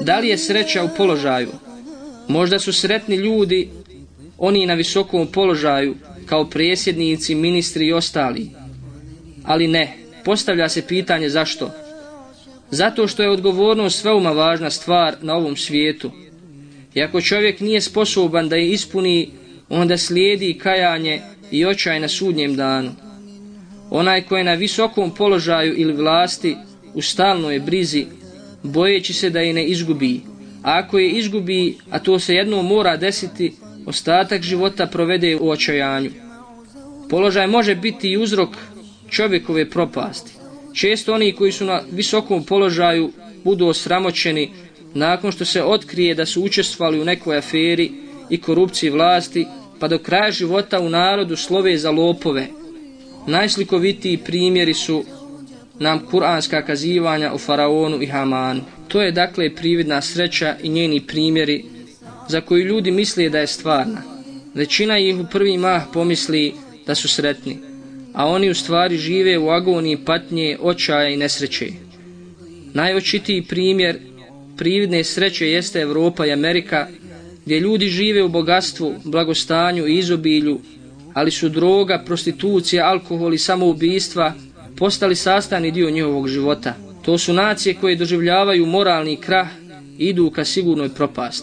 Da li je sreća u položaju? Možda su sretni ljudi, oni na visokom položaju, kao presjednici, ministri i ostali. Ali ne, postavlja se pitanje zašto. Zato što je odgovornost veoma važna stvar na ovom svijetu. I ako čovjek nije sposoban da je ispuni, onda slijedi kajanje i očaj na sudnjem danu. Onaj ko je na visokom položaju ili vlasti, u stalnoj brizi, bojeći se da je ne izgubi. A ako je izgubi, a to se jednom mora desiti, ostatak života provede u očajanju. Položaj može biti i uzrok čovjekove propasti. Često oni koji su na visokom položaju budu osramoćeni nakon što se otkrije da su učestvali u nekoj aferi i korupciji vlasti, pa do kraja života u narodu slove za lopove. Najslikovitiji primjeri su nam kuranska kazivanja o faraonu i Hamanu. To je dakle prividna sreća i njeni primjeri za koji ljudi misle da je stvarna. Većina ih u prvi mah pomisli da su sretni, a oni u stvari žive u agoniji patnje, očaja i nesreće. Najočitiji primjer prividne sreće jeste Evropa i Amerika, gdje ljudi žive u bogatstvu, blagostanju i izobilju, ali su droga, prostitucija, alkohol i samoubistva postali sastavni dio njihovog života. To su nacije koje doživljavaju moralni krah i idu ka sigurnoj propasti.